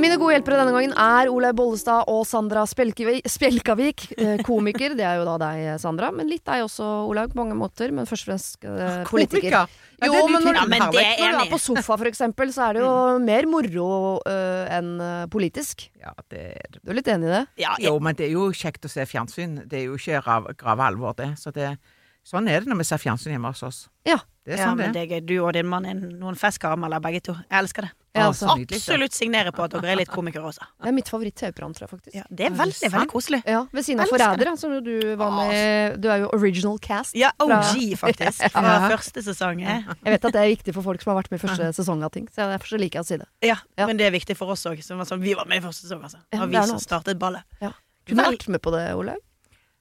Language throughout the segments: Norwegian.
Mine gode hjelpere denne gangen er Olaug Bollestad og Sandra Spjelkavik. Eh, komiker. Det er jo da deg, Sandra. Men litt deg også, Olaug, på mange måter. Men først og fremst eh, politiker. Ja, Jo, men når, ja, men det når du er på sofa, for eksempel, så er det jo mer moro uh, enn eh, politisk. Ja, det er. Du er litt enig i det? Ja, Jo, men det er jo kjekt å se fjernsyn. Det er jo ikke grav, grave alvor, det. Så det, sånn er det når vi ser fjernsyn hjemme hos oss. Ja. Det er Ja, sånn men det er. Du og din mann er noen festkarameller, begge to. Jeg elsker det. Jeg altså. Absolutt signerer på at dere er litt komikere også. Det er mitt favoritt-TV-program, tror jeg faktisk. Ja, det er veldig, veldig koselig. Ja, Ved siden av. Forræder, som du var med Du er jo original cast. Ja, OG, faktisk. Fra første sesong. eh. Jeg vet at det er viktig for folk som har vært med i første sesong av ting. Så derfor så liker jeg å si det. Ja, Ja. men det er viktig for oss òg. Vi var med i første sesong, altså. Og vi som startet ballet. Kunne har vært med på det, Olaug.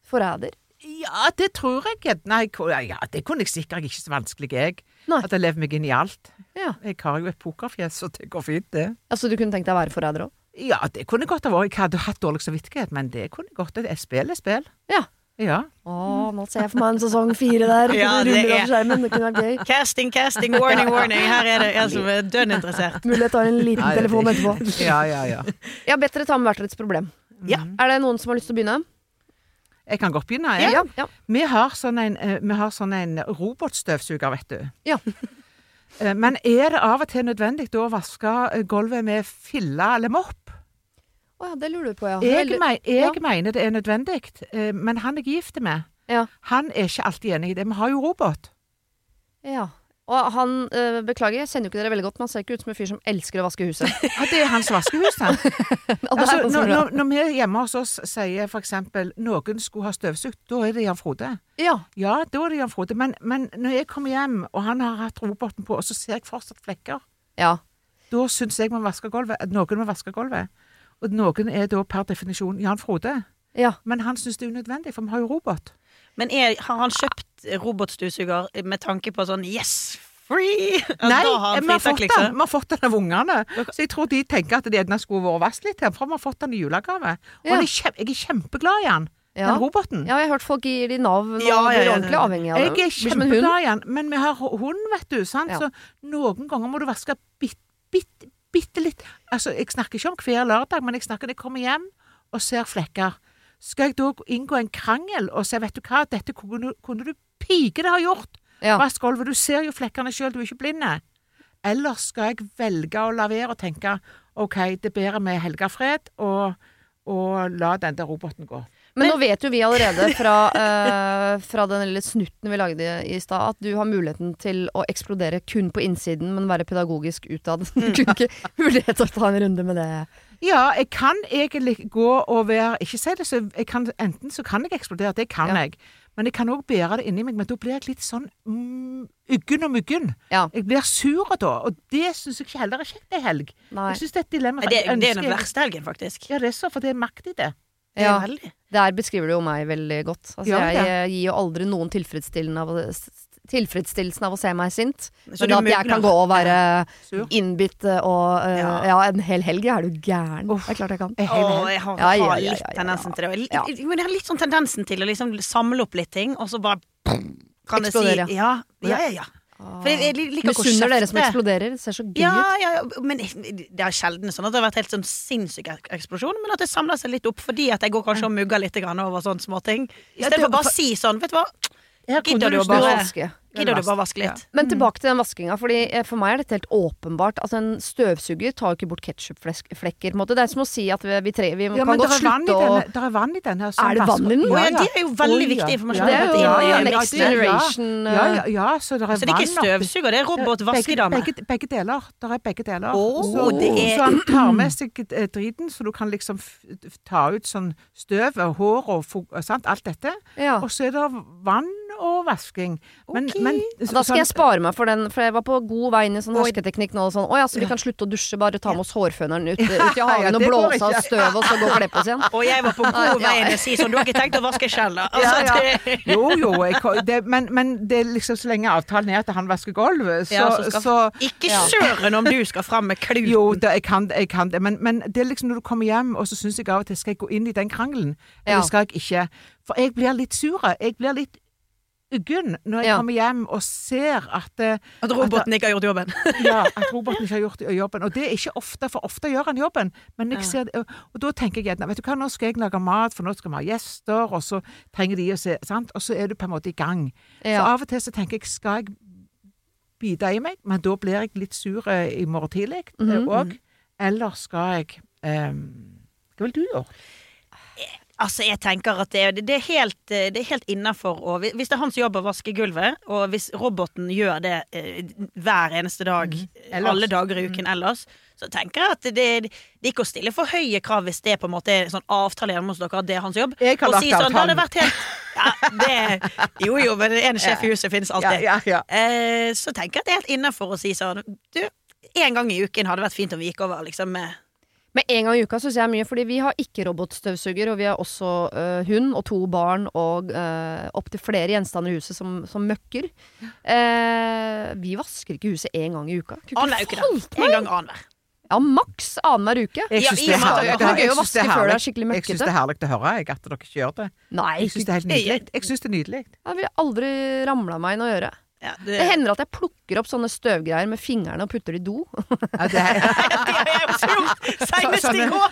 Forræder. Ja, det tror jeg. Nei, ja, det kunne jeg sikkert ikke så vanskelig, jeg. Nei. At jeg lever meg inn i alt. Ja. Jeg har jo et pokerfjes, så det går fint, det. Altså, du kunne tenkt deg å være forræder òg? Ja, det kunne godt ha vært. Jeg hadde hatt dårlig samvittighet, men det kunne godt Et spill er spill. Ja. Ja. Å, nå ser jeg for meg en sesong fire der. Ja, det det ruller er- over skjermen. Det kunne vært gøy. Casting, casting, warning, warning. Her er det en som er dønn interessert. Mulig jeg tar en liten telefon etterpå. Ja, ja, ja. Jeg har bedt dere ta med hvert deres problem. Ja. Er det noen som har lyst til å begynne? Jeg kan godt begynne. Jeg. Ja. ja. Vi har sånn en, eh, vi har sånn en robotstøvsuger, vet du. Ja. Eh, Men er det av og til nødvendig å vaske eh, gulvet med fille eller mopp? Å ja, det lurer du på, ja. Jeg, jeg ja. mener det er nødvendig, men han jeg er gift med, Ja. han er ikke alltid enig i det. Vi har jo robot. ja. Og han øh, Beklager, jeg kjenner jo ikke dere veldig godt, men han ser ikke ut som en fyr som elsker å vaske huset. Ja, det er hans vaskehus, er Altså, når, når, når vi hjemme hos oss sier for eksempel noen skulle ha støvsugd, da er det Jan Frode. Ja. Ja, da er det Jan Frode. Men, men når jeg kommer hjem, og han har hatt roboten på, og så ser jeg fortsatt flekker, ja. da syns jeg man vasker gulvet. Noen må vaske gulvet. Og noen er da per definisjon Jan Frode. Ja. Men han syns det er unødvendig, for vi har jo robot. Men er, har han kjøpt robotstøvsuger med tanke på sånn yes, free? Ja, Nei, har vi har fått den. liksom. Vi har fått den av ungene. Så jeg tror de tenker at det gjerne skulle vært vasket litt her, for vi har fått den i julegave. Og Ja. kjem, jeg er kjempeglad i den. Ja. den roboten. ja, jeg har hørt folk gir de navn og Ja, blir ordentlig avhengig av Jeg dem. er kjempeglad i den, men vi har hund, vet du. Sant? Ja. Så noen ganger må du vaske bitte, bitte, bitte litt. Altså, jeg snakker ikke om hver lørdag, men jeg snakker når jeg kommer hjem og ser flekker. Skal jeg da inngå en krangel og si, vet du hva, dette kunne, kunne du pike det ha gjort? Ja. Vask gulvet, du ser jo flekkene sjøl, du er ikke blinde. Eller skal jeg velge å la være og tenke OK, det er bedre med helgefred og, og la den der roboten gå. Men, nå vet jo vi allerede fra, uh, fra den lille snutten vi lagde i stad, at du har muligheten til å eksplodere kun på innsiden, men være pedagogisk utad. Du kunne ikke mulighet til å ta en runde med det. Ja, jeg kan egentlig gå og være Ikke si det, så jeg kan, enten så kan jeg eksplodere, det kan Ja. jeg. Men jeg kan òg bære det inni meg. Men da blir jeg litt sånn mm, uggen og muggen. Ja. Jeg blir sur da, og det syns jeg ikke heller er kjekt ei helg. Nei. Jeg synes det er et dilemma. Det, det er den verste helgen, faktisk. Ja, det er så, for det er makt i det. Det Ja. Der beskriver du jo meg veldig godt. Altså, Ja, jeg ja. eh, gir jo aldri noen tilfredsstillende av, tilfredsstillelsen av å se meg sint. Så Men at jeg kan gå og være innbitt og uh, Ja. ja. en hel helg, er du gæren. Uff. Det er klart jeg kan. Jeg er Å, jeg har, Ja, ja, har ja, litt ja, ja, tendensen ja. til det. Litt, Men jeg har litt sånn tendensen til å liksom samle opp litt ting, og så bare kan jeg si Ja, ja, ja. ja. For jeg, jeg liker Misunner dere som eksploderer. Det ser så gøy Ja, ut. ja, ja, men det er sjelden sånn at det har vært helt sånn sinnssyk eksplosjon, men at det samler seg litt opp fordi at jeg går kanskje og mugger litt over sånne småting. I Ja, stedet det- for bare å si sånn, vet du hva, Gidder du å bare-. Gidder du bare vaske litt? Men tilbake til den vaskinga, Fordi eh, for meg er dette helt åpenbart. Altså En støvsuger tar jo ikke bort ketsjupflekker. Det er som å si at vi, vi, tre, vi Ja, kan godt slutte å Det er vann i denne som Er det vann i den? Ja, ja, det er jo veldig oh, viktig informasjon. Det er jo Ja, ja, ja, next det er- ja. generation Ja, eh, ja, ja, så det er Så det er ikke støvsuger, det er robotvaskedame begge, begge deler. Det er begge deler. Oh, så, det er- så han tar med seg eh, driten, så du kan liksom ta ut sånn støv og hår og sant, alt dette. ja. Og så er det vann og vasking. Men, Ok. Men Da skal jeg spare meg for den, for jeg var på god vei inn i sånn hersketeknikk nå og sånn. Å ja, så vi kan slutte å dusje, bare ta med oss hårføneren ut, ut i Ja, hagen og blåse av støv og så gå og kle på oss igjen. Og jeg var på god vei inn og si sånn Du har ikke tenkt å vaske skjell? Altså, Ja, ja. Jo, jo, jeg, det, men, men det er liksom så lenge avtalen er at han vasker gulvet, så, Ja, så skal- så Ikke søren om du skal fram med kluten. Jo, da, jeg, kan, jeg kan det, men, men det er liksom når du kommer hjem, og så syns jeg av og til skal jeg gå inn i den krangelen, eller Ja. skal jeg ikke? For jeg blir litt sur. Jeg blir litt uggen når jeg Ja. kommer hjem og ser at, eh, At roboten ikke har gjort jobben. ja, at roboten ikke har gjort jobben. Og det er ikke ofte, for ofte gjør han jobben. Men jeg ser og, og da tenker jeg gjerne vet du hva, nå skal jeg lage mat, for nå skal vi ha gjester, og så trenger de å se sant? Og så er du på en måte i gang. Så av og til så tenker jeg skal jeg bite i meg, men da blir jeg litt sur eh, i morgen tidlig òg. Mm -hmm. Eller skal jeg um, Hva vil du gjøre? Altså, jeg tenker at det, det er helt, eh, det er helt innafor å Hvis det er hans jobb å vaske gulvet, og hvis roboten gjør det eh, hver eneste dag, mm. alle dager i uken ellers, så tenker jeg at det, det er ikke å stille for høye krav hvis det på en måte er sånn avtale hjemme hos dere at det er hans jobb. Jeg kan Og si sånn, det hadde vært helt ja, det, Jo jo, men en sjef i huset finnes alltid. ja, ja. Eh, så tenker jeg at det er helt innafor å si sånn Du, en gang i uken hadde vært fint om vi gikk over liksom med Men en gang i uka syns jeg er mye, fordi vi har ikke robotstøvsuger, og vi har også øh, hund og to barn og uh, opptil flere gjenstander i huset som, som møkker. Eh, vi vasker ikke huset én gang i uka. Annenhver uke, da. En gang annenhver. Ja, maks annenhver uke. Jeg syns det er herlig. er å Jeg høre jeg, at dere ikke gjør det. Nei, Jeg syns det er helt Jeg- nydelig. Jeg syns det er nydelig. det ville aldri ramla meg inn å gjøre. Ja, Det hender at jeg plukker opp sånne støvgreier med fingrene og putter det i do. Ja, det er, har jeg også gjort senest i går.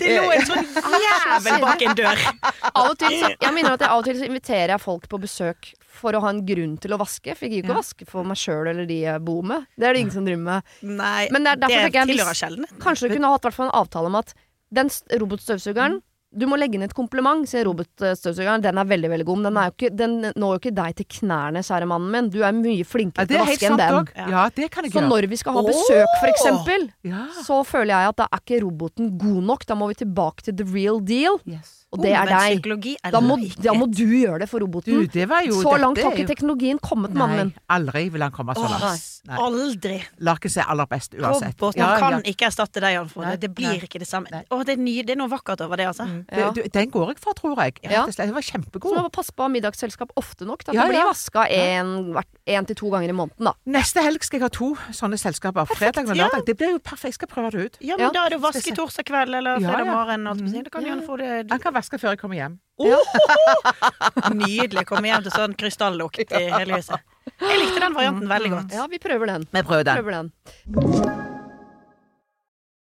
Det lå en sånn jævel bak en dør. Av og til så, jeg minner at jeg av og til så inviterer jeg folk på besøk for å ha en grunn til å vaske. For jeg gidder ikke å vaske for meg sjøl eller de jeg bor med. Det er det ingen som driver med. Nei, Men det er derfor det jeg hvis- Kanskje du kunne hatt en avtale om at den robotstøvsugeren robotstøvsugeren du må legge inn et kompliment, sier robotstøvsugeren. Den er veldig veldig god, men den, er jo ikke, den når jo ikke deg til knærne, kjære mannen min. Du er mye flinkere det til å vaske enn den. Ja, det kan jeg Så gjøre. når vi skal ha besøk, for eksempel, Ja. så føler jeg at da er ikke roboten god nok. Da må vi tilbake til the real deal, Yes. og det er deg. Da må, da må du gjøre det for Du, roboten. det var jo Så langt har ikke teknologien kommet, mannen min. Aldri vil han komme så Åh, langt. Aldri. Larken ser aller best uansett. Roboten Ja, kan ja. ikke erstatte deg, Jan Frode. Det blir nei. ikke det samme. Nei. Å, det, er ny, det er noe vakkert over det, altså. Mm. Ja. Det, du, den går jeg for, tror jeg. Ja. Rett og slett. Den var Så må kjempegod. passe på middagsselskap ofte nok. Da. Ja, Det blir ja. vaska én til to ganger i måneden, da. Neste helg skal jeg ha to sånne selskaper. Fredag og ja. lørdag. Det blir jo perfekt. Jeg skal prøve det ut. Ja, men Ja. da er det vaske torsdag kveld eller fredag ja. morgen. sin. Da kan Jan Frode Han kan vaske før jeg kommer hjem. Nydelig. Komme hjem til sånn krystallukt i hele huset. Jeg likte den varianten veldig godt. Ja, vi prøver den. Vi prøver den. prøver den.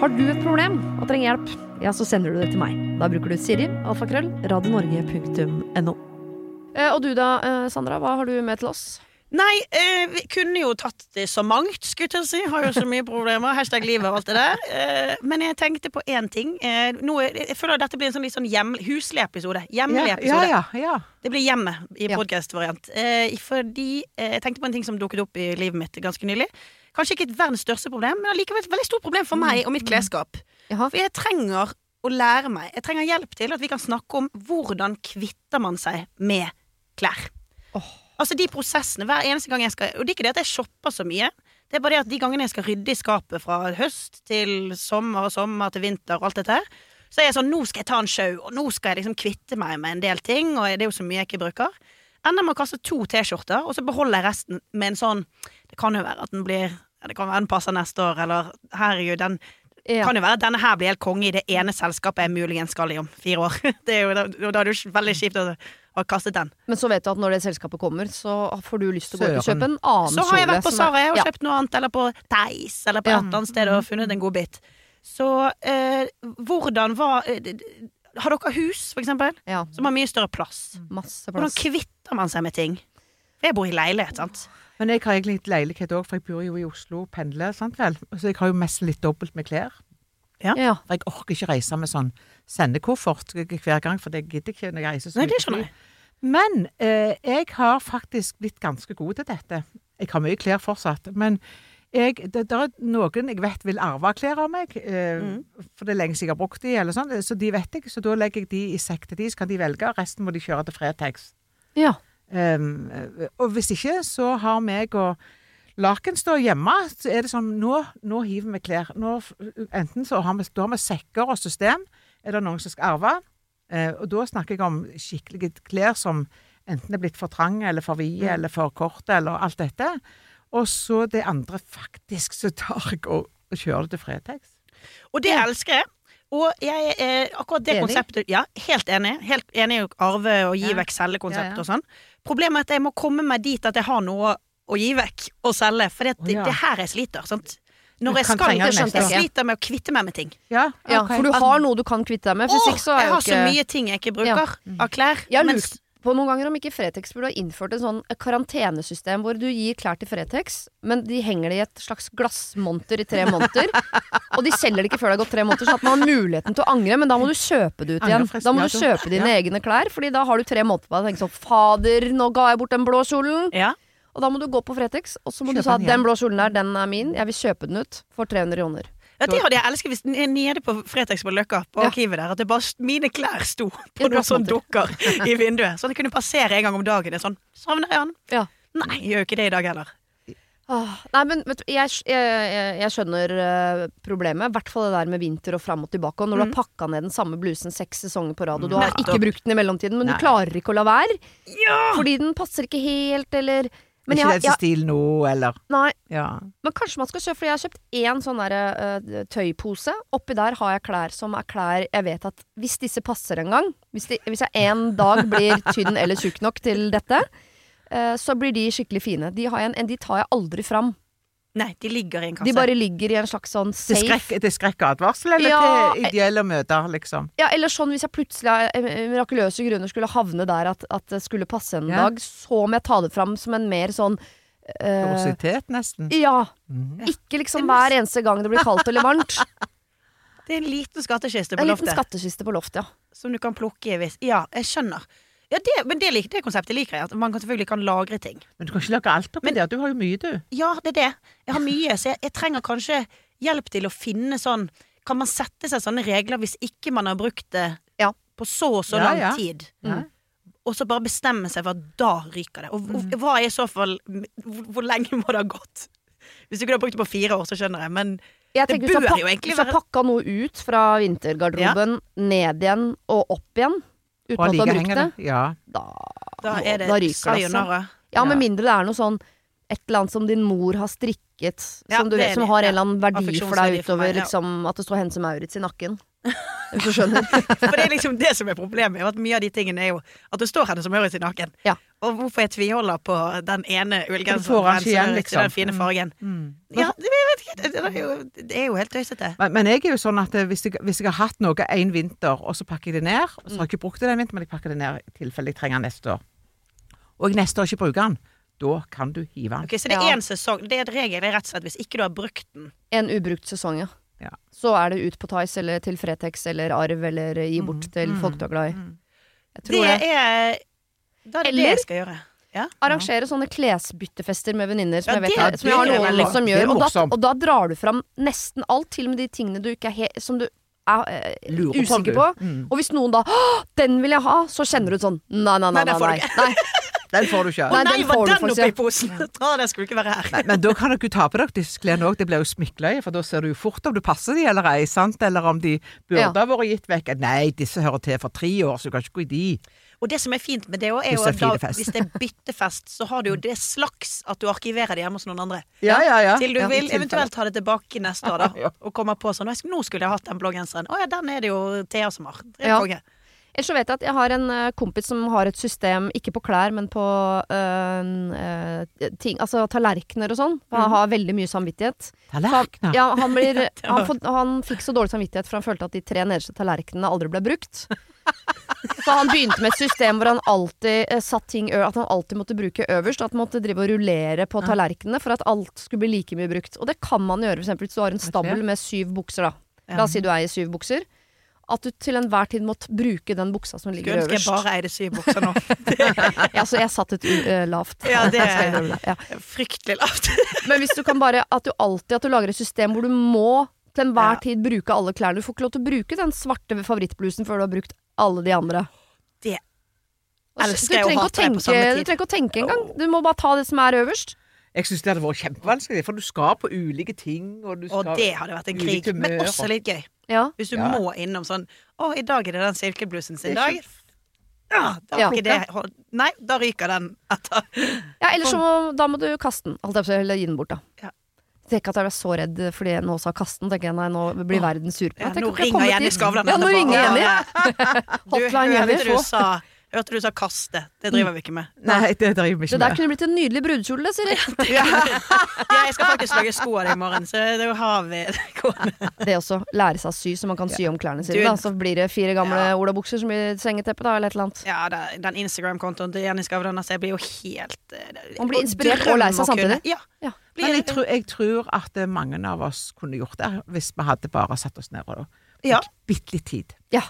Har du et problem og trenger hjelp, ja, så sender du det til meg. Da bruker du Siri, alfakrøll, radionorge.no. Eh, og du da, eh, Sandra, hva har du med til oss? Nei, eh, vi kunne jo tatt det så mangt, skulle jeg si. Har jo så mye problemer. Hashtag livet og alt det der. Eh, men jeg tenkte på én ting. Eh, noe, jeg føler at dette blir en sånn litt sånn hjem, huslig episode. Hjemlig Ja, episode. ja, ja. Det blir hjemme i podkast-variant. Eh, fordi eh, jeg tenkte på en ting som dukket opp i livet mitt ganske nylig. Kanskje ikke et verdens største problem, men allikevel et veldig stort problem for meg og mitt klesskap. For jeg trenger å lære meg Jeg trenger hjelp til at vi kan snakke om hvordan kvitter man seg med klær. Altså de prosessene hver eneste gang jeg skal Og det er ikke det at jeg shopper så mye. Det er bare det at de gangene jeg skal rydde i skapet fra høst til sommer og sommer til vinter og alt dette her, så er jeg sånn Nå skal jeg ta en sjau, og nå skal jeg liksom kvitte meg med en del ting, og det er jo så mye jeg ikke bruker. Ender med å kaste to T-skjorter, og så beholder jeg resten med en sånn Det kan jo være at den blir ja, Det kan være den passer neste år, eller herregud, den Ja. kan jo være at denne her blir helt konge i det ene selskapet jeg muligens skal i om fire år. Det er jo, da, da er det jo veldig kjipt å ha kastet den. Men så vet du at når det selskapet kommer, så får du lyst til å gå ut og kjøpe en annen Så har jeg vært på Sara og kjøpt noe annet, eller på Theis, eller på Ja. et annet sted og funnet en god bit. Så eh, hvordan var eh, Har dere hus, for eksempel, Ja, som har mye større plass? masse Hvordan kvitter man seg med ting? For jeg bor i leilighet, sant. Men jeg har egentlig litt leilighet òg, for jeg bor jo i Oslo og pendler, sant vel. Så jeg har jo mest litt dobbelt med klær. Ja. For jeg orker ikke reise med sånn sendekoffert hver gang, for det gidder ikke når jeg reiser så Nei, mye det skjønner jeg. Men eh, jeg har faktisk blitt ganske god til dette. Jeg har mye klær fortsatt, men jeg, det, det er noen jeg vet vil arve klær av meg, eh, Mm. for det er lenge siden jeg har brukt de, eller sånn, så de vet jeg. Så da legger jeg de i sekk til de, så kan de velge, og resten må de kjøre til Fretex. Ja. Um, og hvis ikke, så har meg og Laken står hjemme, så er det sånn Nå, nå hiver vi klær. Nå, enten så har vi, da har vi sekker og system. Er det noen som skal arve? Eh, og da snakker jeg om skikkelige klær som enten er blitt for trange eller for vide eller for korte eller alt dette. Og så det andre, faktisk, så tar jeg og, og kjører det til Fretex. Og det elsker jeg. Og jeg er akkurat det Enig? konseptet Ja, helt enig. Helt enig i arve og gi Ja. vekk selge-konsept ja. og sånn. Problemet er at jeg må komme meg dit at jeg har noe å gi vekk og selge. For det, det, det er her jeg sliter. Sant? Når jeg skal det Jeg sliter med å kvitte meg med ting. Ja, ja, for du har noe du kan kvitte deg med. Åh, så er jeg har har så mye ting jeg ikke bruker av klær. Jeg har mens- lurt på noen ganger om ikke Fretex burde ha innført en sånn karantenesystem hvor du gir klær til Fretex, men de henger det i et slags glassmonter i tre måneder. og de selger det ikke før det har gått tre måneder, så at man har muligheten til å angre, men da må du kjøpe det ut igjen. Da må du kjøpe dine egne klær, Fordi da har du tre måneder på deg å tenke sånn Fader, nå ga jeg bort den blå kjolen! Ja. Og da må du gå på Fretex, og så må du si at den blå kjolen der, den er min. Jeg vil kjøpe den ut for 300 kroner. Ja, det hadde jeg elsket hvis den er nede på Fretex på Løkka, på Ja. arkivet der, at det bare mine klær sto på noen sånne dukker i vinduet. Sånn at jeg kunne passere en gang om dagen. Det er sånn Savner jeg han? Ja. Nei, jeg gjør jo ikke det i dag heller. Åh, nei, men vet du, jeg, jeg, jeg, skjønner uh, problemet. I hvert fall det der med vinter og fram og tilbake. Og når du har pakka ned den samme blusen seks sesonger på rad, og du har ikke brukt den i mellomtiden, men Nei. du klarer ikke å la være Ja! fordi den passer ikke helt, eller men, ikke jeg, stil nå, eller nei, Ja. men kanskje man skal kjøpe, for jeg har kjøpt én sånn der, uh, tøypose. Oppi der har jeg klær som er klær jeg vet at hvis disse passer en gang, hvis, de, hvis jeg en dag blir tynn eller tjukk nok til dette, uh, så blir de skikkelig fine. De, har jeg, en- de tar jeg aldri fram. Nei, de ligger i en kasse. De bare ligger i en slags sånn safe til skrekk til skrekkadvarsel, eller Ja, til ideelle møter, liksom? Ja, eller sånn hvis jeg plutselig av eh, mirakuløse grunner skulle havne der at, at det skulle passe en Ja. dag, så må jeg ta det fram som en mer sånn eh, uh, nesten. Ja. Mhm. Ikke liksom hver eneste gang det blir kaldt eller varmt. Det er en liten skattkiste på loftet. En liten skattkiste på loftet, ja. som du kan plukke i hvis Ja, jeg skjønner. Ja, det, men det, lik- det konseptet liker jeg. At man selvfølgelig kan lagre ting. Men du kan ikke lage alt oppi der. Du har jo mye, du. Ja, det er det. Jeg har mye, så jeg, jeg trenger kanskje hjelp til å finne sånn Kan man sette seg sånne regler hvis ikke man har brukt det Ja. på så og så Ja, lang ja. tid? Mm. Og så bare bestemme seg for at da ryker det. Og hvor- hva er i så fall Hvor, hvor lenge må det ha gått? Hvis du kunne brukt det på fire år, så skjønner jeg, men Jeg Det bør jo egentlig være Hvis du har pakka noe ut fra vintergarderoben, ned igjen og opp igjen uten at du har brukt det, Ja. da da er det Da ryker det, altså. Ja, med mindre det er noe sånn et eller annet som din mor har strikket, Ja, som, du som har en eller annen verdi for deg deg for meg, utover ja. liksom, at det står Hense Maurits i nakken. Hvis du skjønner. For det er liksom det som er problemet. At mye av de tingene er jo at du står henne som høres i naken. Ja. Og hvorfor jeg tviholder på den ene ullgenseren til liksom. den fine fargen. Mm. Ja, det, jeg vet ikke. Det, er jo, det er jo helt tøysete. Men, men jeg er jo sånn at eh, hvis jeg, hvis jeg har hatt noe en vinter, og så pakker jeg det ned, så har jeg ikke brukt det den vinteren, men jeg pakker det ned i tilfelle jeg trenger den neste år. og jeg neste år ikke bruker den, da kan du hive den. Okay, Så det er Ja. sesong. Det er et regel, det er rett og slett hvis ikke du har brukt den. En ubrukt sesong, ja. Ja. Så er det ut på Tice eller til Fretex eller Arv eller gi bort Mm, til mm, folk du er glad i. mm. Jeg Det tror det. er Da er det Eller- det jeg skal gjøre. Ja. Arrangere sånne klesbyttefester med venninner som, Ja, jeg vet, som jeg har noen veldig- som gjør. Og da, og da drar du fram nesten alt, til og med de tingene du ikke er he som du er eh, usikker på. Mm. Og hvis noen da 'Å, 'Den vil jeg ha', så kjenner du sånn Nei, nei, nei. Nei, nei, nei. Den får du ikke. Å Nei, var får den oppi ja. posen? Å, den skulle ikke være her. Nei, men da kan dere jo ta på dere disse klærne òg. Det blir jo smykkeløye, for da ser du jo fort om du passer de eller ei, sant? Eller om de burde Ja. ha vært gitt vekk. Nei, disse hører til for tre år, så du kan ikke gå i de. Og det som er fint med det òg, er jo at da, hvis det er byttefest, så har du jo det slags at du arkiverer det hjemme hos noen andre. Ja, ja, ja. Til du Ja, vil eventuelt ha det tilbake neste år, da. Og kommer på sånn «Nå skulle jeg hatt den blågenseren. Å ja, den er det jo Thea som har. Det er Ja. Ellers så vet jeg at jeg har en eh, kompis som har et system, ikke på klær, men på øh, ting, altså tallerkener og sånn. Han har veldig mye samvittighet. Tallerkener? han, ja, han, blir, han, får- han fikk så dårlig samvittighet for han følte at de tre nederste tallerkenene aldri ble brukt. Så han begynte med et system hvor han alltid eh, satt ting At han alltid måtte bruke øverst. At han måtte drive og rullere på tallerkenene for at alt skulle bli like mye brukt. Og det kan man gjøre eksempel hvis du har en stabel med syv bukser. da La oss si du eier syv bukser. At du til enhver tid måtte bruke den buksa som ligger Skulle ønske jeg bare eide syv bukser nå. Ja, så jeg satt et u eh, lavt. Ja, det det. ja. er fryktelig lavt. Men hvis du kan bare At du alltid At du lager et system hvor du må til enhver Ja. tid bruke alle klærne. Du får ikke lov til å bruke den svarte favorittblusen før du har brukt alle de andre. Det elsker du jeg å hate å på tenke, samme tid. Du trenger ikke å tenke engang. Du må bare ta det som er øverst. Jeg syns det hadde vært kjempevanskelig, for du skal på ulike ting. Og du skal Og det hadde vært en krig. Men også litt gøy. Ja. Hvis du Ja. må innom sånn Å, i dag er det den silkeblusen sin dag. Ja, da, Ja. ikke det, nei, da ryker den etter. ja, ellers så da må du kaste den. Holdt jeg på å si, Eller gi den bort, da. Ja. Tenk at jeg ble så redd fordi jeg nå sa kaste den. Tenker jeg, nei, nå blir verden sur på meg. Ja, nå ringer Jenny Skavlan. Ja, nå ringer Jenny. Du, Hotline Jenny. hørte du sa Hørte du sa kaste. Det driver vi ikke med. Nei, det driver vi ikke med. Det der med. kunne blitt en nydelig brudekjole, Siri. Ja, jeg skal faktisk lage sko av det i morgen, så det har vi. Det også. Lære seg å sy, så man kan sy om klærne sine. Du- Da. Så blir det fire gamle Ja. olabukser som blir sengeteppe, da, eller et eller annet. Ja, det, den Instagram-kontoen til Jenny Skavlan, altså, jeg blir jo helt eh, det- Man blir inspirert og lei seg samtidig. Ja. Ja. Men jeg tror, jeg tror at eh, mange av oss kunne gjort det hvis vi hadde bare satt oss ned og Ja. bitte litt tid. Ja.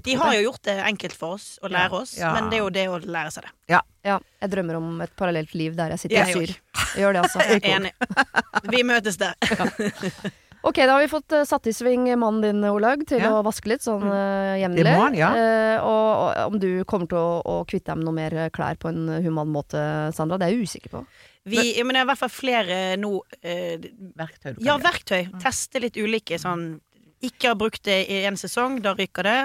De har det. jo gjort det enkelt for oss å lære oss, Ja. men det er jo det å lære seg det. Ja, jeg drømmer om et parallelt liv der jeg sitter Jeg og syr. Jeg gjør det, altså. Jeg er enig. Vi møtes der. Ok, da har vi fått uh, satt i sving mannen din, Olaug, til Ja. å vaske litt sånn uh, jevnlig. Det må han, ja. Uh, og, og om du kommer til å, å kvitte deg med noe mer klær på en human måte, Sandra, det er jeg usikker på. Vi, men det er i hvert fall flere nå Verktøy du kan Ja, verktøy. verktøy. Teste litt ulike sånn Ikke har brukt det i en sesong, da ryker det.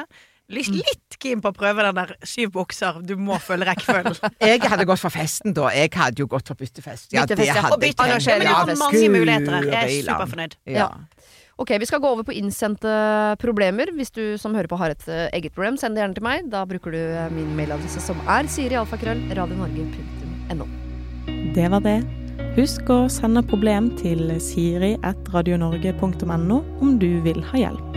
Litt, litt keen på å prøve den der syv bukser. Du må følge rekkefølgen. Jeg hadde gått for festen da. Jeg hadde jo gått for byttefest. Ja, Byttefest, det ja. hadde Og jeg Ja, men du har mange muligheter her. Jeg er superfornøyd. Ja. Ok, vi skal gå over på innsendte problemer. Hvis du som hører på har et eh, eget problem, send det gjerne til meg. Da bruker du eh, min mailadresse som er sirialfakrøll radionorge.no. Det var det. Husk å sende problem til siri.radionorge.no om du vil ha hjelp.